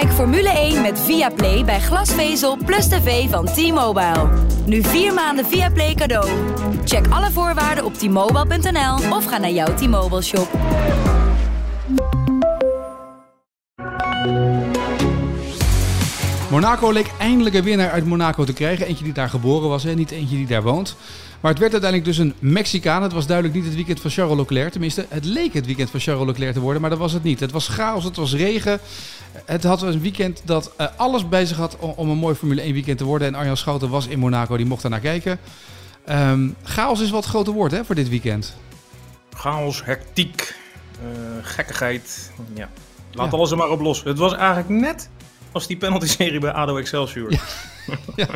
Kijk Formule 1 met Viaplay bij glasvezel plus tv van T-Mobile. Nu vier maanden Viaplay cadeau. Check alle voorwaarden op t-mobile.nl of ga naar jouw T-Mobile shop. Monaco leek eindelijk een winnaar uit Monaco te krijgen. Eentje die daar geboren was, hè? niet eentje die daar woont. Maar het werd uiteindelijk dus een Mexicaan. Het was duidelijk niet het weekend van Charles Leclerc. Tenminste, het leek het weekend van Charles Leclerc te worden, maar dat was het niet. Het was chaos, het was regen. Het had een weekend dat uh, alles bij zich had om, om, een mooi Formule 1 weekend te worden. En Arjan Schouten was in Monaco, die mocht daar naar kijken. Um, chaos is wat groter woord hè, voor dit weekend. Chaos, hectiek, uh, gekkigheid. Ja. Laat ja. alles er maar op los. Het was eigenlijk net als die penalty-serie bij ADO Excelsior. Ja. ja,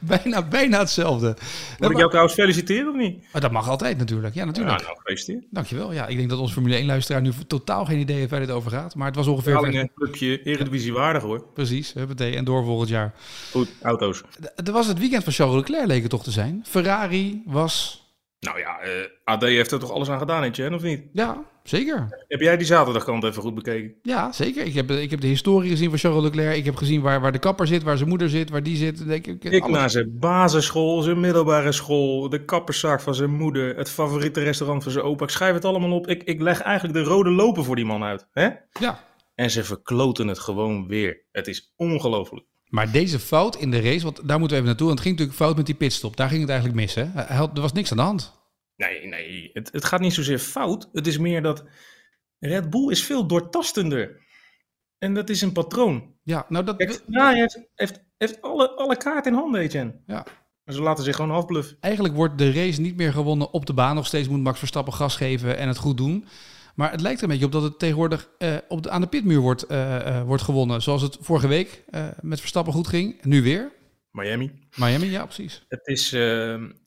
bijna, bijna hetzelfde. Moet ik jou trouwens feliciteren of niet? Maar dat mag altijd natuurlijk. Ja, natuurlijk. Ja, nou, gefeliciteerd. Dankjewel. Ja, ik denk dat onze Formule 1-luisteraar nu totaal geen idee heeft waar dit over gaat. Maar het was ongeveer... Alleen een clubje Eredivisie waardig hoor. Precies, huppatee. En door volgend jaar. Goed, auto's. Het was het weekend van Charles Leclerc leek het toch te zijn. Ferrari was... Nou ja, uh, AD heeft er toch alles aan gedaan, Etienne, of niet? Ja, zeker. Heb jij die zaterdagkant even goed bekeken? Ja, zeker. Ik heb, ik heb de historie gezien van Charles Leclerc. Ik heb gezien waar, waar de kapper zit, waar zijn moeder zit, waar die zit. Denk ik, ik naar zijn basisschool, zijn middelbare school, de kapperszaak van zijn moeder, het favoriete restaurant van zijn opa. Ik schrijf het allemaal op. Ik, ik leg eigenlijk de rode lopen voor die man uit. Hè? Ja. En ze verkloten het gewoon weer. Het is ongelooflijk. Maar deze fout in de race, want daar moeten we even naartoe. Want het ging natuurlijk fout met die pitstop. Daar ging het eigenlijk mis. Hè? Er was niks aan de hand. Nee, nee. Het, het gaat niet zozeer fout. Het is meer dat Red Bull is veel doortastender. En dat is een patroon. Ja, nou dat... Kijk, heeft, heeft, heeft alle, alle kaarten in handen, Etienne. Ja. Maar ze laten zich gewoon afbluffen. Eigenlijk wordt de race niet meer gewonnen op de baan. Nog steeds moet Max Verstappen gas geven en het goed doen. Maar het lijkt er een beetje op dat het tegenwoordig uh, op de, aan de pitmuur wordt, uh, uh, wordt gewonnen. Zoals het vorige week met Verstappen goed ging. Nu weer. Miami. Miami, ja, precies. Het is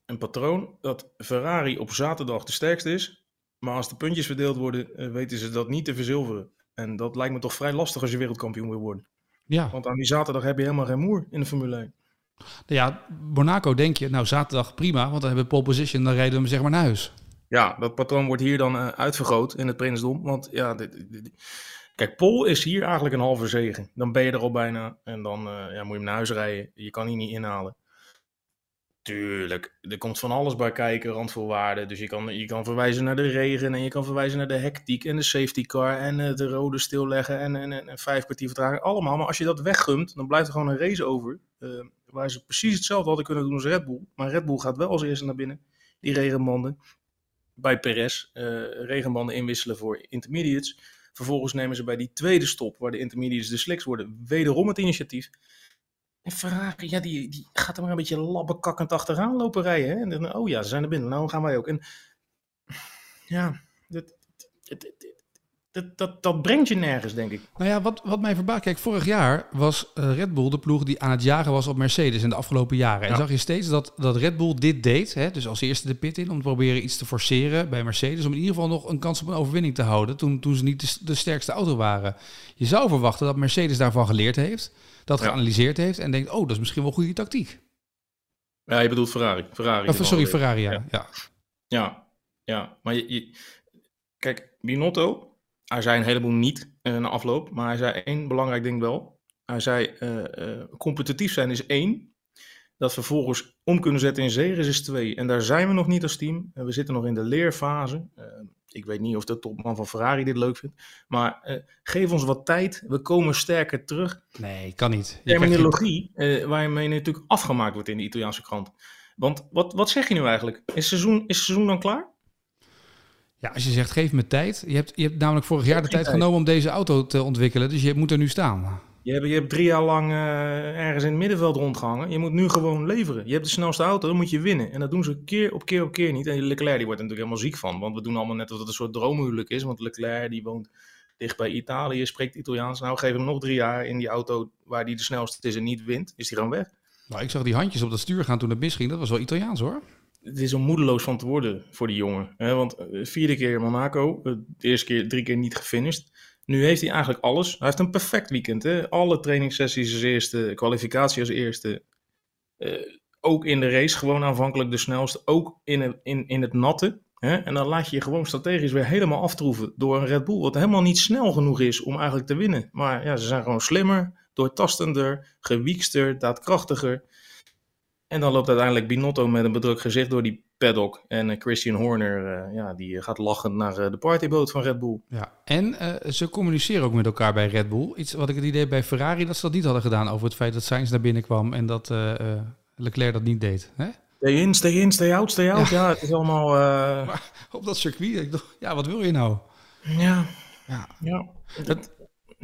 een patroon dat Ferrari op zaterdag de sterkste is. Maar als de puntjes verdeeld worden, weten ze dat niet te verzilveren. En dat lijkt me toch vrij lastig als je wereldkampioen wil worden. Ja. Want aan die zaterdag heb je helemaal geen moer in de Formule 1. Ja, Monaco denk je, nou zaterdag prima, want dan hebben we pole position, dan rijden we hem zeg maar naar huis. Ja, dat patroon wordt hier dan uh, uitvergroot in het Prinsdom. Want ja, dit, dit, kijk, Pol is hier eigenlijk een halve zegen. Dan ben je er al bijna en dan uh, ja, moet je hem naar huis rijden. Je kan die niet inhalen. Tuurlijk, er komt van alles bij kijken, randvoorwaarden. Dus je kan, je kan verwijzen naar de regen en je kan verwijzen naar de hectiek en de safety car en uh, de rode stilleggen en, en, en, vijf kwartier vertraging. Allemaal, maar als je dat weggumt, dan blijft er gewoon een race over. Uh, waar ze precies hetzelfde hadden kunnen doen als Red Bull. Maar Red Bull gaat wel als eerste naar binnen, die regenbanden bij Perez uh, regenbanden inwisselen voor intermediates. Vervolgens nemen ze bij die tweede stop, waar de intermediates de slicks worden, wederom het initiatief. En Ferrari, ja, die, die gaat er maar een beetje labbenkakkend achteraan lopen rijden. Hè? En dan, oh ja, ze zijn er binnen, nou gaan wij ook. En ja, dat, dat, dat, dat, dat brengt je nergens, denk ik. Nou ja, wat, wat mij verbaast, kijk, vorig jaar was uh, Red Bull de ploeg die aan het jagen was op Mercedes in de afgelopen jaren. Ja. En zag je steeds dat, dat Red Bull dit deed, hè, dus als eerste de pit in, om te proberen iets te forceren bij Mercedes, om in ieder geval nog een kans op een overwinning te houden, toen, toen ze niet de, de sterkste auto waren. Je zou verwachten dat Mercedes daarvan geleerd heeft, dat ja. geanalyseerd heeft en denkt, oh, dat is misschien wel goede tactiek. Ja, je bedoelt Ferrari. Ferrari of, sorry, Ferrari, ja. Ja, ja. ja, ja. maar je, je, kijk, Binotto, hij zei een heleboel niet uh, na afloop, maar hij zei één belangrijk ding wel. Hij zei: uh, uh, competitief zijn is één. Dat vervolgens om kunnen zetten in zegens is twee. En daar zijn we nog niet als team. We zitten nog in de leerfase. ik weet niet of de topman van Ferrari dit leuk vindt. Maar geef ons wat tijd. We komen sterker terug. Nee, kan niet. Je Terminologie je... waarmee natuurlijk afgemaakt wordt in de Italiaanse krant. Want wat, wat zeg je nu eigenlijk? Is seizoen, is het seizoen dan klaar? Ja, als je zegt geef me tijd. Je hebt, je hebt namelijk vorig jaar de tijd, genomen om deze auto te ontwikkelen. Dus je moet er nu staan. Je hebt, je hebt drie jaar lang uh, ergens in het middenveld rondgehangen. Je moet nu gewoon leveren. Je hebt de snelste auto, dan moet je winnen. En dat doen ze keer op keer op keer niet. En Leclerc die wordt er natuurlijk helemaal ziek van. Want we doen allemaal net dat het een soort droomhuwelijk is. Want Leclerc die woont dicht bij Italië, spreekt Italiaans. Nou, geef hem nog drie jaar in die auto waar hij de snelste is en niet wint. Is hij gewoon weg. Nou, ik zag die handjes op dat stuur gaan toen het misging. Dat was wel Italiaans hoor het is om moedeloos van te worden voor die jongen. Hè? Want de vierde keer Monaco, de eerste keer drie keer niet gefinished. Nu heeft hij eigenlijk alles. Hij heeft een perfect weekend. Hè? Alle trainingssessies als eerste, kwalificatie als eerste. Uh, ook in de race gewoon aanvankelijk de snelste. Ook in het, in, in het natte. Hè? En dan laat je je gewoon strategisch weer helemaal aftroeven door een Red Bull, wat helemaal niet snel genoeg is om eigenlijk te winnen. Maar ja, ze zijn gewoon slimmer, doortastender, gewiekster, daadkrachtiger. En dan loopt uiteindelijk Binotto met een bedrukt gezicht door die paddock. En uh, Christian Horner, uh, ja, die gaat lachend naar uh, de partyboot van Red Bull. Ja, en ze communiceren ook met elkaar bij Red Bull. Iets wat ik het idee bij Ferrari dat ze dat niet hadden gedaan over het feit dat Sainz naar binnen kwam en dat Leclerc dat niet deed. Hè? Stay in, stay in, stay out, stay out. Ja, ja het is allemaal... Maar op dat circuit, ik dacht, ja, wat wil je nou? Ja, ja. ja. Het,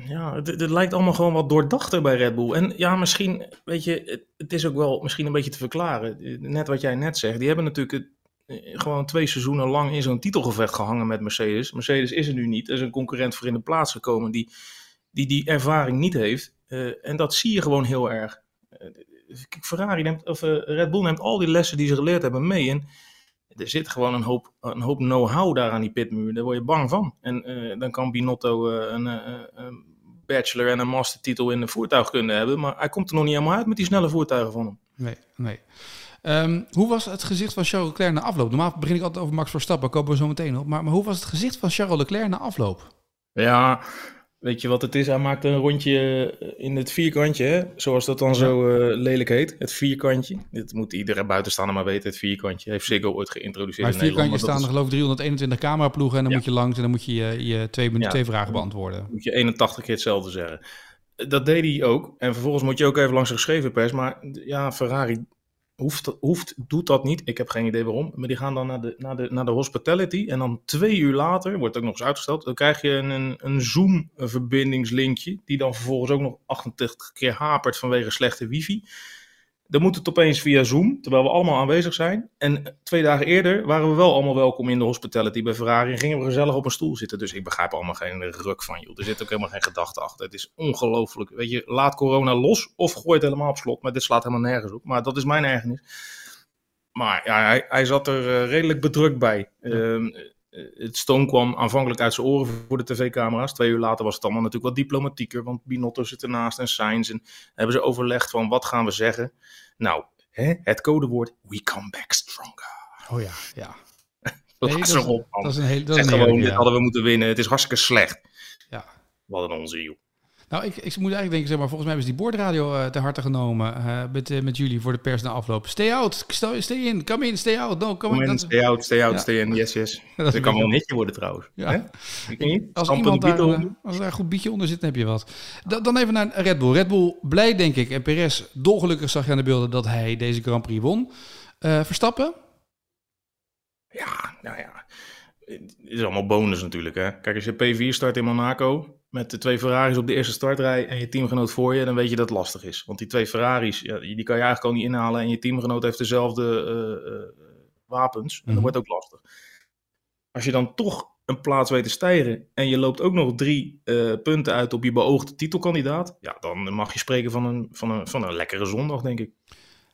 ja, het, het, lijkt allemaal gewoon wat doordachter bij Red Bull. En ja, misschien, weet je, het, is ook wel misschien een beetje te verklaren. Net wat jij net zegt, die hebben natuurlijk gewoon twee seizoenen lang in zo'n titelgevecht gehangen met Mercedes. Mercedes is er nu niet. Er is een concurrent voor in de plaats gekomen die die, die ervaring niet heeft. Uh, en dat zie je gewoon heel erg. Uh, Ferrari neemt, of Red Bull neemt al die lessen die ze geleerd hebben mee. En er zit gewoon een hoop, een hoop know-how daar aan die pitmuur. Daar word je bang van. En dan kan Binotto een bachelor en een mastertitel in de voertuigkunde hebben. Maar hij komt er nog niet helemaal uit met die snelle voertuigen van hem. Nee, nee. Um, hoe was het gezicht van Charles Leclerc na afloop? Normaal begin ik altijd over Max Verstappen, komen we zo meteen op. Maar, maar hoe was het gezicht van Charles Leclerc na afloop? Ja, weet je wat het is? Hij maakte een rondje in het vierkantje, hè? zoals dat dan zo uh, lelijk heet. Het vierkantje. Dit moet iedereen buitenstaander maar weten, het vierkantje. Heeft Ziggo ooit geïntroduceerd maar het vierkantje staan er geloof ik 321 cameraploegen en dan ja. moet je langs en dan moet je je, je twee, minuten, ja. twee vragen beantwoorden. moet je 81 keer hetzelfde zeggen. Dat deed hij ook. En vervolgens moet je ook even langs de geschreven pers. Maar ja, Ferrari hoeft, hoeft, doet dat niet. Ik heb geen idee waarom. Maar die gaan dan naar de, naar de, naar de hospitality. En dan twee uur later, wordt ook nog eens uitgesteld, dan krijg je een, een Zoom-verbindingslinkje. Die dan vervolgens ook nog 88 keer hapert vanwege slechte wifi. Dan moet het opeens via Zoom, terwijl we allemaal aanwezig zijn. En twee dagen eerder waren we wel allemaal welkom in de hospitality bij Ferrari. En gingen we gezellig op een stoel zitten. Dus ik begrijp allemaal geen ruk van, joh. Er zit ook helemaal geen gedachte achter. Het is ongelooflijk. Weet je, laat corona los of gooi het helemaal op slot. Maar dit slaat helemaal nergens op. Maar dat is mijn ergernis. Maar ja, hij, hij zat er uh, redelijk bedrukt bij. Uh, het stoom kwam aanvankelijk uit zijn oren voor de tv-camera's. Twee uur later was het allemaal natuurlijk wat diplomatieker, want Binotto zit ernaast en Sainz. En hebben ze overlegd van wat gaan we zeggen. Nou, hè, het codewoord, we come back stronger. Oh ja, ja. dat, Nee, erop, man. Dat is een hele. Dat is een gewoon, dit ja. hadden we moeten winnen. Het is hartstikke slecht. Ja. Wat een onzin, joh. Nou, ik, ik moet eigenlijk denken, zeg maar, volgens mij hebben ze die boordradio eh ter harte genomen eh, met, eh, met jullie voor de pers na afloop. Stay out, stay, in, come in, stay out. No, come Come in. stay out, stay out, Ja. stay in. Yes, yes. dat kan wel een hitje worden trouwens. Ja. Hè? Ik weet niet. Als iemand daar, als daar een goed bietje onder zit, dan heb je wat. Da- dan even naar Red Bull. Red Bull blij, denk ik. En Perez dolgelukkig zag je aan de beelden dat hij deze Grand Prix won. Verstappen? Ja, nou ja. Het is allemaal bonus natuurlijk. Hè? Kijk, als je P4 start in Monaco met de twee Ferraris op de eerste startrij en je teamgenoot voor je, dan weet je dat het lastig is. Want die twee Ferraris, ja, die kan je eigenlijk al niet inhalen en je teamgenoot heeft dezelfde eh, eh, wapens. En Mhm. dat wordt ook lastig. Als je dan toch een plaats weet te stijgen en je loopt ook nog drie eh, punten uit op je beoogde titelkandidaat, ja, dan mag je spreken van een, van een, van een lekkere zondag, denk ik.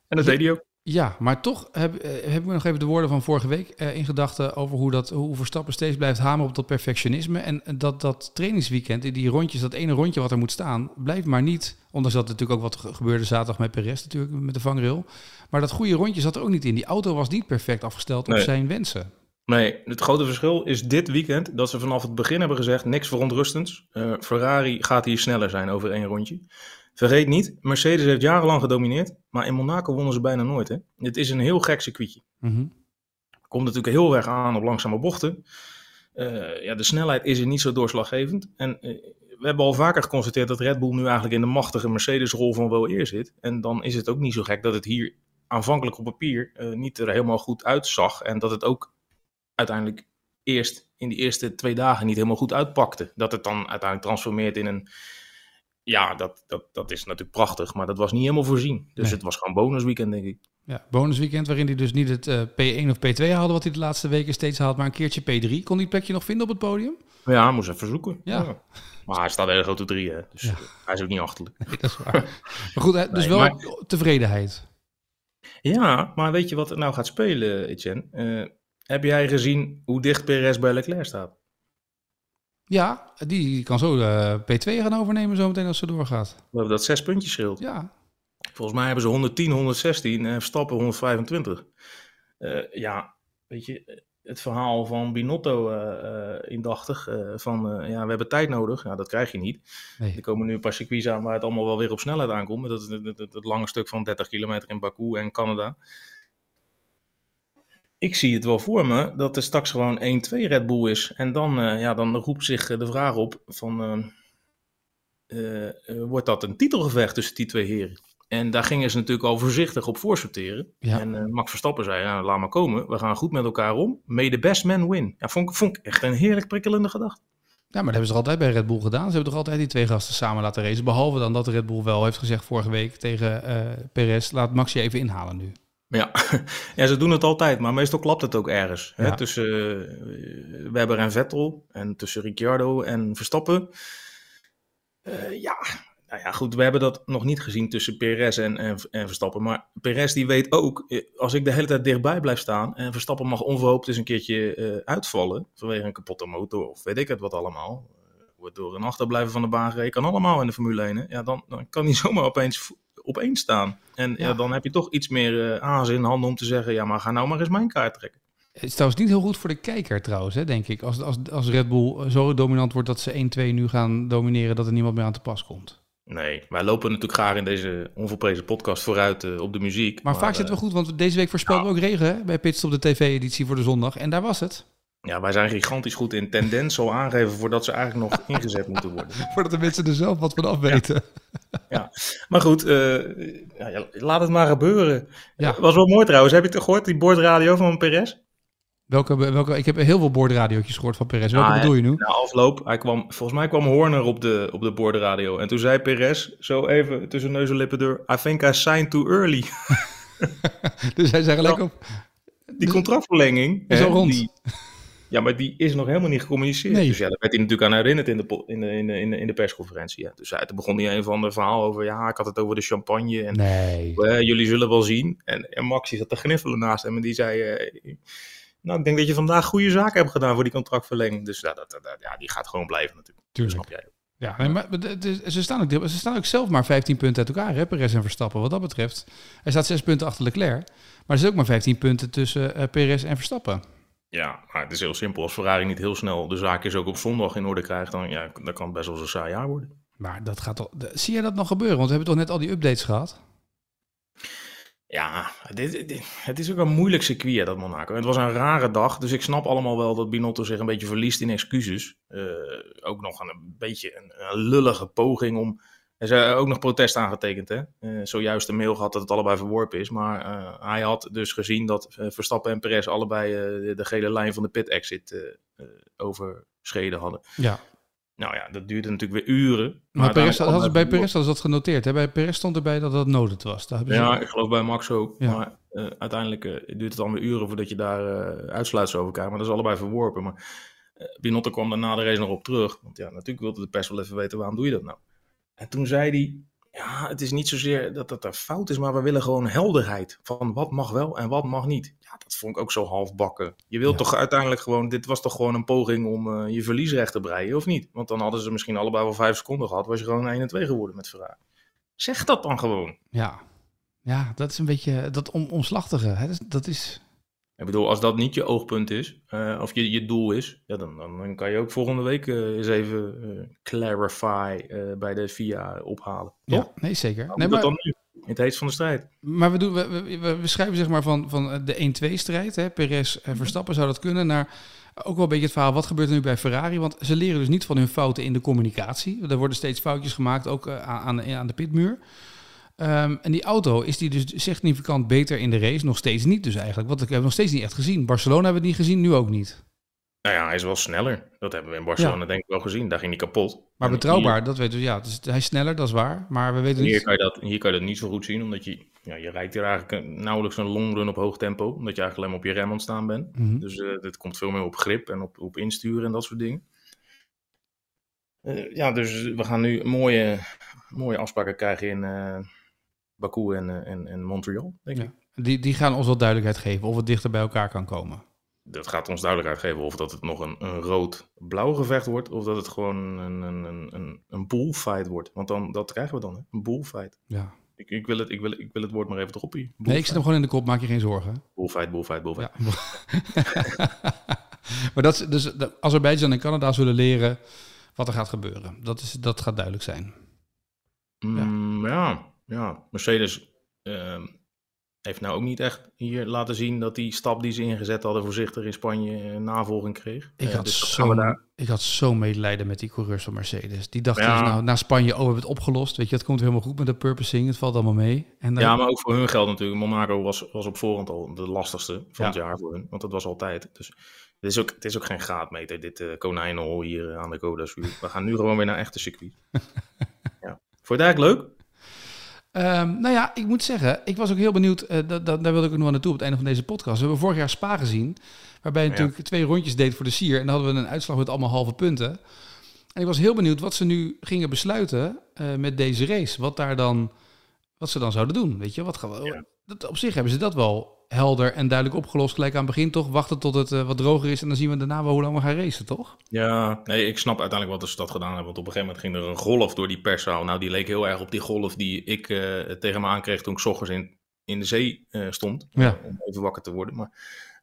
En dat Ja. deed hij ook. Ja, maar toch heb, eh, heb ik nog even de woorden van vorige week eh, in gedachten over hoe, dat, hoe Verstappen steeds blijft hameren op dat perfectionisme. En dat, dat trainingsweekend, die- die rondjes, dat ene rondje wat er moet staan, blijft maar niet. Ondanks dat er natuurlijk ook wat ge- gebeurde zaterdag met Perez natuurlijk, met de vangrail. Maar dat goede rondje zat er ook niet in. Die auto was niet perfect afgesteld op zijn wensen. Nee, het grote verschil is dit weekend dat ze vanaf het begin hebben gezegd: niks verontrustends. Eh, Ferrari gaat hier sneller zijn over één rondje. Vergeet niet, Mercedes heeft jarenlang gedomineerd, maar in Monaco wonnen ze bijna nooit. Hè? Het is een heel gek circuitje. Mhm. Komt natuurlijk heel erg aan op langzame bochten. Eh, ja, de snelheid is er niet zo doorslaggevend. En eh, we hebben al vaker geconstateerd dat Red Bull nu eigenlijk in de machtige Mercedes-rol van wel eer zit. En dan is het ook niet zo gek dat het hier aanvankelijk op papier eh, niet er helemaal goed uitzag. En dat het ook uiteindelijk eerst in die eerste twee dagen niet helemaal goed uitpakte. Dat het dan uiteindelijk transformeert in een. Ja, dat, dat, dat is natuurlijk prachtig, maar dat was niet helemaal voorzien. Dus Nee. het was gewoon bonusweekend, denk ik. Ja, bonusweekend waarin hij dus niet het eh, P1 of P2 haalde wat hij de laatste weken steeds haalt, maar een keertje P3. Kon hij het plekje nog vinden op het podium? Ja, hij moest even zoeken. Ja. Maar hij staat hele grote drie, hè? dus Ja. eh, hij is ook niet achterlijk. Nee, dat is waar. maar goed, hè, dus Nee, wel maar- tevredenheid. Ja, maar weet je wat er nou gaat spelen, Etienne? Eh, heb jij gezien hoe dicht Perez bij Leclerc staat? Ja, die kan zo eh, P2 gaan overnemen zometeen als ze doorgaat. We hebben dat zes puntjes scheelt. Ja, Volgens mij hebben ze 110, 116 en Verstappen 125. Eh, ja, weet je, het verhaal van Binotto uh, indachtig. van ja, we hebben tijd nodig. Nou, dat krijg je niet. Nee. Er komen nu een paar circuits aan waar het allemaal wel weer op snelheid aankomt. Dat is het, lange stuk van 30 kilometer in Baku en Canada. Ik zie het wel voor me dat er straks gewoon 1-2 Red Bull is. En dan, ja, dan roept zich de vraag op van... wordt dat een titelgevecht tussen die twee heren? En daar gingen ze natuurlijk al voorzichtig op voorsorteren. En uh, Max Verstappen zei, laat maar komen. We gaan goed met elkaar om. May the best man win. Ja, vond, vond ik echt een heerlijk prikkelende gedachte. Ja, maar dat hebben ze altijd bij Red Bull gedaan. Ze hebben toch altijd die twee gasten samen laten racen. Behalve dan dat Red Bull wel heeft gezegd vorige week tegen uh, Perez... laat Max je even inhalen nu. Ja. ja, ze doen het altijd, maar meestal klapt het ook ergens. Hè? Tussen uh, Webber en Vettel en tussen Ricciardo en Verstappen. Uh, ja, nou ja, goed, we hebben dat nog niet gezien tussen Perez en, en, en, Verstappen. Maar Perez die weet ook, eh, als ik de hele tijd dichtbij blijf staan en Verstappen mag onverhoopt eens een keertje uh, uitvallen vanwege een kapotte motor of weet ik het wat allemaal. Wordt door een achterblijven van de baan gereden, kan allemaal in de Formule 1. Hè? Ja, dan, dan kan hij zomaar opeens opeens staan. En ja. dan heb je toch iets meer uh, aas in handen om te zeggen, ja, maar ga nou maar eens mijn kaart trekken. Het is trouwens niet heel goed voor de kijker trouwens, hè, denk ik. Als, als, als Red Bull zo dominant wordt dat ze 1-2 nu gaan domineren, dat er niemand meer aan te pas komt. Nee, wij lopen natuurlijk graag in deze onvolprezen podcast vooruit uh, op de muziek. Maar, maar vaak zitten we goed, want deze week voorspelden we ook regen hè, bij Pitstop de TV-editie voor de zondag. En daar was het. Ja, wij zijn gigantisch goed in tendens al aangeven voordat ze eigenlijk nog ingezet moeten worden. voordat de mensen er zelf wat van af weten. Ja, ja. maar goed, uh, ja, laat het maar gebeuren. Ja. Was wel mooi trouwens. Heb je het gehoord, die bordradio van Perez? Welke, welke, ik heb heel veel boordradiootjes gehoord van Perez. Welke nou, bedoel je nu? Na afloop, hij kwam, volgens mij kwam Horner op de, op de boordradio. En toen zei Perez, zo even tussen neus en lippen door... I think I signed too early. dus hij zei gelijk op... Die contractverlenging... Is al rond. Die, ja, maar die is nog helemaal niet gecommuniceerd. Nee. Dus ja, daar werd hij natuurlijk aan herinnerd in de, in de, in de, in de, persconferentie. Ja. Dus toen begon hij een van de verhaal over... Ja, ik had het over de champagne. En nee. Uh, jullie zullen wel zien. En, en Max zat te gniffelen naast hem. En die zei... Uh, nou, ik denk dat je vandaag goede zaken hebt gedaan voor die contractverlenging. Dus ja, dat, dat, ja, die gaat gewoon blijven natuurlijk. Tuurlijk. snap jij Ja, nee, maar ze staan, ook, ze staan ook zelf maar 15 punten uit elkaar, hè, Perez en Verstappen. Wat dat betreft. Hij staat 6 punten achter Leclerc. Maar er is ook maar 15 punten tussen uh, Perez en Verstappen. Ja, maar het is heel simpel. Als Ferrari niet heel snel de zaakjes ook op zondag in orde krijgt, dan, ja, dan kan het best wel een saai jaar worden. Maar dat gaat toch. Zie je dat nog gebeuren? Want we hebben toch net al die updates gehad? Ja, dit, het is ook een moeilijk circuit, dat Monaco. Het was een rare dag, dus ik snap allemaal wel dat Binotto zich een beetje verliest in excuses. Uh, ook nog een, beetje een, een, lullige poging om... Er is ook nog protest aangetekend, hè. Uh, zojuist een mail gehad dat het allebei verworpen is. Maar uh, hij had dus gezien dat Verstappen en Perez allebei de gele lijn van de pit-exit overschreden hadden. Ja. Nou ja, dat duurde natuurlijk weer uren. Maar, maar Perez, hadden bij Perez hadden ze dat genoteerd. Hè? Bij Perez stond erbij dat dat nodig was. Daar ja, ze... ik geloof bij Max ook. Ja. Maar uiteindelijk duurt het dan weer uren voordat je daar uitsluitsel over krijgt. Maar dat is allebei verworpen. Maar Binotto kwam daarna de race nog op terug. Want ja, natuurlijk wilde de pers wel even weten waarom doe je dat nou. En toen zei hij, ja, het is niet zozeer dat dat er fout is, maar we willen gewoon helderheid van wat mag wel en wat mag niet. Ja, dat vond ik ook zo halfbakken. Je wilt toch uiteindelijk gewoon, dit was toch gewoon een poging om uh, je verliesrecht te breien, of niet? Want dan hadden ze misschien allebei wel vijf seconden gehad, was je gewoon 1 en 2 geworden met Ferrari. Zeg dat dan gewoon. Ja, ja dat is een beetje dat om, omslachtige. Hè? Dat is, ik bedoel, als dat niet je oogpunt is, uh, of je, je doel is, ja, dan, dan, kan je ook volgende week uh, eens even uh, clarify bij de VIA ophalen. Ja, nee, zeker. Nee, maar, dan nu, in het heet van de strijd. Maar we, doen, we, we, we schrijven zeg maar van, van de 1-2-strijd, hè, Perez en Verstappen zou dat kunnen, naar ook wel een beetje het verhaal, wat gebeurt er nu bij Ferrari? Want ze leren dus niet van hun fouten in de communicatie. Er worden steeds foutjes gemaakt, ook aan, aan de pitmuur. Um, en die auto is die dus significant beter in de race? Nog steeds niet dus eigenlijk. Want ik heb nog steeds niet echt gezien. Barcelona hebben we het niet gezien, nu ook niet. Nou ja, hij is wel sneller. Dat hebben we in Barcelona denk ik wel gezien. Daar ging hij kapot. Maar betrouwbaar, dat weten we. Ja, dus hij is sneller, dat is waar. Maar we weten hier niet... Kan je dat, hier kan je dat niet zo goed zien, omdat je... Ja, je rijdt hier eigenlijk nauwelijks een longrun op hoog tempo. Omdat je eigenlijk alleen maar op je rem ontstaan bent. Mm -hmm. Dus uh, dit komt veel meer op grip en op, op insturen en dat soort dingen. Uh, ja, dus we gaan nu mooie, mooie afspraken krijgen in... Uh, Baku en, eh, en, en Montreal, denk ik. Die, die gaan ons wel duidelijkheid geven of het dichter bij elkaar kan komen. Dat gaat ons duidelijkheid geven of dat het nog een, een rood-blauw gevecht wordt, of dat het gewoon een, een, een, een bullfight wordt. Want dan, dat krijgen we dan, hè? een bullfight. Ja. Ik, ik, wil het, ik, wil, ik wil het woord maar even erop hier. Nee, ik zit hem gewoon in de kop, maak je geen zorgen. Bullfight, bullfight, bullfight. Ja. maar dat, is- dus de Azerbeidzjan en Canada zullen leren wat er gaat gebeuren. Dat, is, dat gaat duidelijk zijn. Mm, ja. Ja, Mercedes ehm, heeft nou ook niet echt hier laten zien dat die stap die ze ingezet hadden voorzichtig in Spanje eh, navolging kreeg. Ik Eh, had, dus dat zo, daar- ik had zo medelijden met die coureurs van Mercedes. Die dachten Ja. dus nou, na Spanje, oh, we hebben het opgelost. Weet je, het komt helemaal goed met de purposing. Het valt allemaal mee. En dan, Ja, maar ook voor hun geldt natuurlijk. Monaco was, was op voorhand al de lastigste van Ja. het jaar voor hun. Want dat was altijd. Dus het is ook, het is ook geen graadmeter, dit eh konijnenhol hier eh, aan de Côte d'Azur. We gaan nu gewoon weer naar echte circuit. ja. Vond je het eigenlijk leuk? Ehm, nou ja, ik moet zeggen, ik was ook heel benieuwd. eh, dat, dat, daar wilde ik ook nog wel naartoe op het einde van deze podcast. We hebben vorig jaar Spa gezien. Waarbij je Ja. natuurlijk twee rondjes deed voor de sier. En dan hadden we een uitslag met allemaal halve punten. En ik was heel benieuwd wat ze nu gingen besluiten eh, met deze race. Wat daar dan, wat ze dan zouden doen. Weet je, wat gaan we, Ja. dat, op zich hebben ze dat wel helder en duidelijk opgelost. Gelijk aan het begin toch. Wachten tot het eh, wat droger is. En dan zien we daarna wel hoe lang we gaan racen, toch? Ja, nee, ik snap uiteindelijk wat ze dat gedaan hebben. Want op een gegeven moment ging er een golf door die perszaal. Nou, die leek heel erg op die golf die ik eh, tegen me aankreeg toen ik ochtends in, in de zee eh, stond. Ja. om even wakker te worden. Maar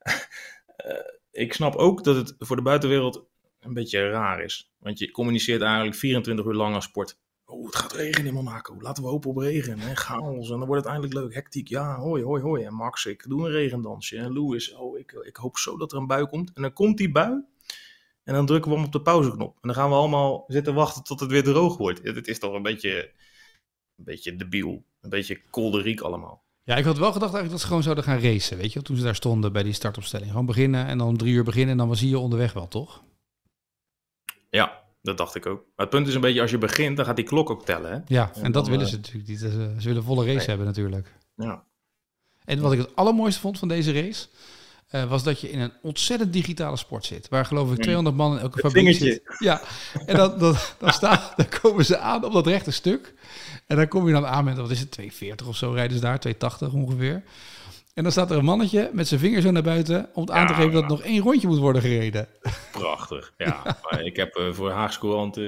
ik snap ook dat het voor de buitenwereld een beetje raar is. Want je communiceert eigenlijk 24 uur lang als sport. Oh, het gaat regenen in Monaco. Laten we hopen op regen. En chaos. En dan wordt het eindelijk leuk. Hectiek. Ja, hoi, hoi, hoi. En Max, ik doe een regendansje. En Lewis, oh, ik, ik hoop zo dat er een bui komt. En dan komt die bui. En dan drukken we hem op de pauzeknop. En dan gaan we allemaal zitten wachten tot het weer droog wordt. Het is toch een beetje, een beetje debiel. Een beetje kolderiek allemaal. Ja, ik had wel gedacht eigenlijk dat ze gewoon zouden gaan racen. Weet je, toen ze daar stonden bij die startopstelling. Gewoon beginnen en dan om drie uur beginnen. En dan was je onderweg wel, toch? Ja, dat dacht ik ook. Maar het punt is een beetje, als je begint, dan gaat die klok ook tellen. Hè? Ja, en En dat dan, willen eh, ze natuurlijk niet. Ze, ze willen volle race Nee. hebben natuurlijk. Ja. En wat ik het allermooiste vond van deze race, eh, was dat je in een ontzettend digitale sport zit. Waar geloof ik 200 man in elke Het fabriek vingertje. zit. Ja, en dan, dan, dan, staan, dan komen ze aan op dat rechte stuk. En dan kom je dan aan met, wat is het, 240 of zo rijden ze daar, 280 ongeveer. En dan staat er een mannetje met zijn vinger zo naar buiten om het aan te geven dat ja. nog één rondje moet worden gereden. Prachtig. Ja, maar ik heb eh, voor Haagse Courant eh,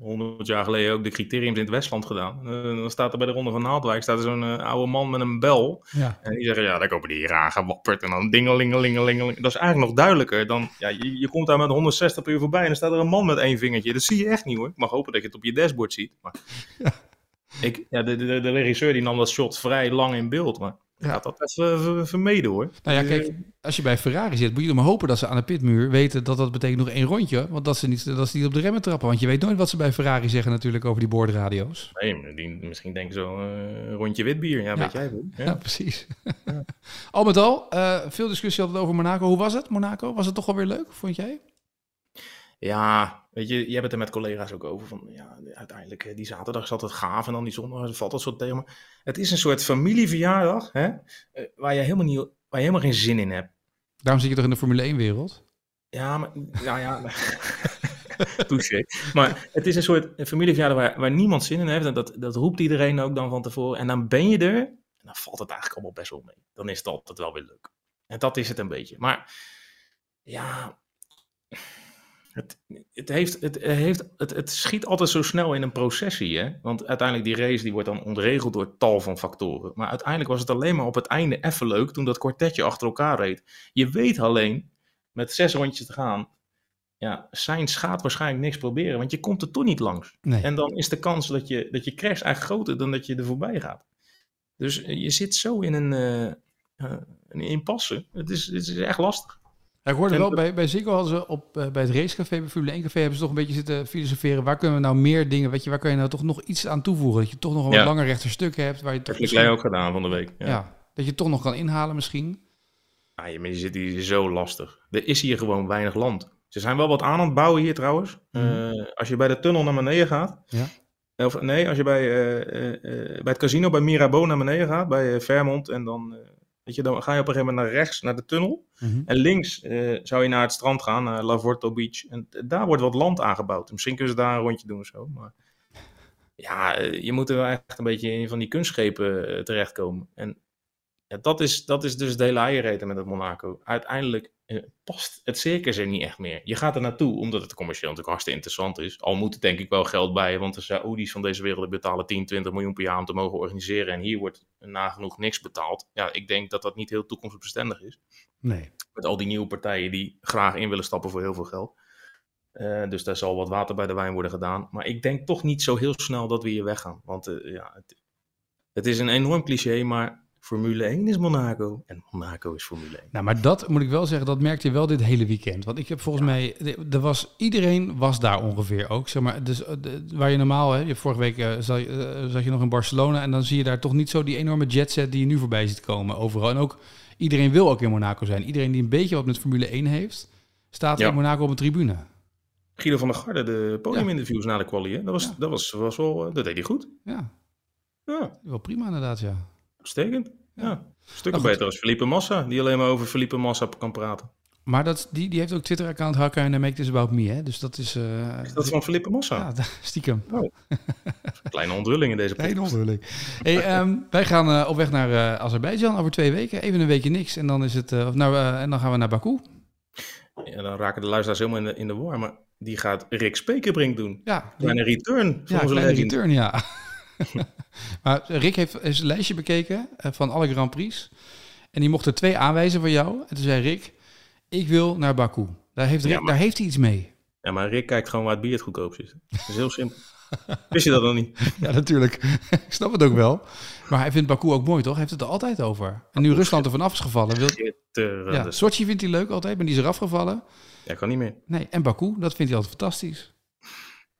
100 jaar geleden ook de criteriums in het Westland gedaan. Eh, dan staat er bij de Ronde van Naaldwijk staat er zo'n oude man met een bel. Ja. En die zeggen, ja, daar komen die hier aangewapperd. En dan dingelingelingelingeling. Dat is eigenlijk nog duidelijker dan, ja, je, je komt daar met 160 per uur voorbij en dan staat er een man met één vingertje. Dat zie je echt niet hoor. Ik mag hopen dat je het op je dashboard ziet. Maar ik, ja, de, de, de regisseur die nam dat shot vrij lang in beeld. Maar Ja. had dat even ver- vermeden hoor. Nou ja, kijk, als je bij Ferrari zit, moet je maar hopen dat ze aan de pitmuur weten dat dat betekent nog één rondje. Want dat ze niet, dat ze niet op de remmen trappen. Want je weet nooit wat ze bij Ferrari zeggen natuurlijk over die boordradio's. Nee, die, misschien denken ze wel, eh, een rondje wit bier. Ja, Ja. weet jij wel. Ja, Ja. precies. al met al, eh, veel discussie altijd over Monaco. Hoe was het, Monaco? Was het toch wel weer leuk, vond jij? Ja, weet je, je hebt het er met collega's ook over. Van, ja, uiteindelijk, eh, die zaterdag is altijd gaaf en dan die zondag valt dat soort tegen. Het is een soort familieverjaardag hè, eh, waar, je helemaal niet, waar je helemaal geen zin in hebt. Daarom zit je toch in de Formule 1-wereld? Ja, maar, nou ja, touché. Maar het is een soort familieverjaardag waar, waar niemand zin in heeft. En dat, dat roept iedereen ook dan van tevoren. En dan ben je er en dan valt het eigenlijk allemaal best wel mee. Dan is het altijd wel weer leuk. En dat is het een beetje. Maar ja, het, het, heeft, het, heeft, het, het schiet altijd zo snel in een processie. Hè? Want uiteindelijk die race die wordt dan ontregeld door tal van factoren. Maar uiteindelijk was het alleen maar op het einde even leuk toen dat kwartetje achter elkaar reed. Je weet alleen, met zes rondjes te gaan, ja, Sainz gaat waarschijnlijk niks proberen, want je komt er toch niet langs. Nee. En dan is de kans dat je, dat je crasht eigenlijk groter dan dat je er voorbij gaat. Dus eh, je zit zo in een, eh, een impasse. Het is, het is echt lastig. Ja, ik hoorde En wel, dat- bij, bij Ziggo hadden ze op, eh, bij het racecafé, bij Formule 1 café, hebben ze toch een beetje zitten filosoferen. Waar kunnen we nou meer dingen, weet je, waar kan je nou toch nog iets aan toevoegen? Dat je toch nog een Ja. wat langer rechter stuk hebt, waar je Dat toch heb ik misschien- ook gedaan van de week. ja. Ja. dat je toch nog kan inhalen misschien. Ja, je, zit hier zo lastig. Er is hier gewoon weinig land. Ze zijn wel wat aan aan het bouwen hier trouwens. Mhm. Eh, als je bij de tunnel naar beneden gaat. Ja. Of nee, als je bij, eh, bij het casino bij Mirabeau naar beneden gaat, bij Vermont. En dan, weet je, dan ga je op een gegeven moment naar rechts, naar de tunnel. Mhm. En links eh, zou je naar het strand gaan, naar Lavorto Beach. En daar wordt wat land aangebouwd. Misschien kunnen ze daar een rondje doen of zo. Maar ja, eh, je moet er wel echt een beetje in van die kunstschepen eh, terechtkomen. En ja, dat, is, dat is dus de hele eierreten met het Monaco. Uiteindelijk eh, past het circus er niet echt meer. Je gaat er naartoe omdat het commercieel natuurlijk hartstikke interessant is. Al moet er denk ik wel geld bij, want de Saoedi's van deze wereld betalen 10, 20 miljoen per jaar om te mogen organiseren. En hier wordt nagenoeg niks betaald. Ja, ik denk dat dat niet heel toekomstbestendig is. Nee. Met al die nieuwe partijen die graag in willen stappen voor heel veel geld. Uh, dus daar zal wat water bij de wijn worden gedaan. Maar ik denk toch niet zo heel snel dat we hier weggaan. Want uh, ja, het, het, is een enorm cliché, maar Formule 1 is Monaco en Monaco is Formule 1. Nou, maar dat moet ik wel zeggen, dat merkte je wel dit hele weekend. Want ik heb volgens ja. mij, er was, iedereen was daar ongeveer ook. Zeg maar, dus, de, waar je normaal, hè, je, vorige week uh, zat, uh, zat, je nog in Barcelona en dan zie je daar toch niet zo die enorme jetset die je nu voorbij ziet komen overal. En ook iedereen wil ook in Monaco zijn. Iedereen die een beetje wat met Formule 1 heeft, staat ja. in Monaco op een tribune. Guido van der Garde, de podiuminterviews ja. na de quali, hè? Dat, was, dat, was, was wel, dat deed hij goed. Ja. ja. Wel prima inderdaad, ja. Uitstekend. Ja. Stukken beter als Felipe Massa, die alleen maar over Felipe Massa kan praten. Maar dat, die, die heeft ook Twitter-account Hakken en Make This About Me, hè? Dus dat is... Uh, is dat van Felipe Massa? Ja, stiekem. Oh. Kleine onthulling in deze podcast. Kleine onthulling. Hey, um, wij gaan uh, op weg naar uh, Azerbeidzjan over twee weken. Even een weekje niks en dan, is het, nou, en dan gaan we naar Baku. Ja, dan raken de luisteraars helemaal in de, in de war, maar die gaat Rick Spekerbrink doen. Ja. Kleine return. Ja, kleine return, ja. Maar Rick heeft een lijstje bekeken van alle Grand Prix. En die mocht er twee aanwijzen van jou. En toen zei Rick, ik wil naar Baku. Daar heeft, Rick, ja, maar... daar heeft hij iets mee. Ja, maar Rick kijkt gewoon waar het bier het goedkoopst is. Dat is heel simpel. Wist je dat dan niet? Ja, natuurlijk. ik snap het ook wel. Maar hij vindt Baku ook mooi, toch? Hij heeft het er altijd over. En nu Rusland er vanaf is gevallen. Wil... Ja, Sochi vindt hij leuk altijd, maar die is eraf gevallen. Ja, kan niet meer. Nee, en Baku, dat vindt hij altijd fantastisch.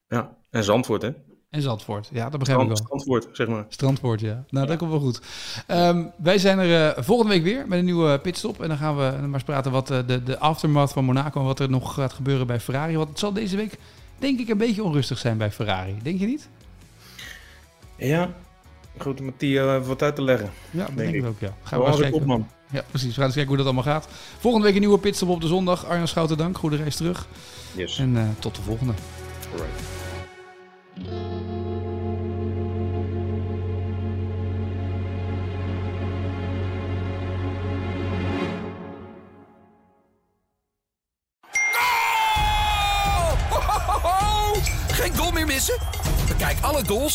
Ja, en Zandvoort, hè? En Zandvoort, ja, dat begrijp Strand, ik wel. Strandvoort, zeg maar. Strandvoort, ja. Nou, dat komt wel goed. Um, wij zijn er uh, volgende week weer met een nieuwe pitstop. En dan gaan we maar eens praten wat uh, de, de aftermath van Monaco en wat er nog gaat gebeuren bij Ferrari. Want het zal deze week, denk ik, een beetje onrustig zijn bij Ferrari. Denk je niet? Ja, goed om uh, wat uit te leggen. Ja, denk, denk ik ook, ja. Gaan we eens kijken. Op, man. Ja, precies. We gaan eens kijken hoe dat allemaal gaat. Volgende week een nieuwe pitstop op de zondag. Arjan Schouten, dank. Goede reis terug. Yes. En tot de volgende. Alright.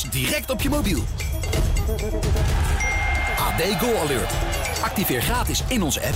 Direct op je mobiel. AD Goal Alert. Activeer gratis in onze app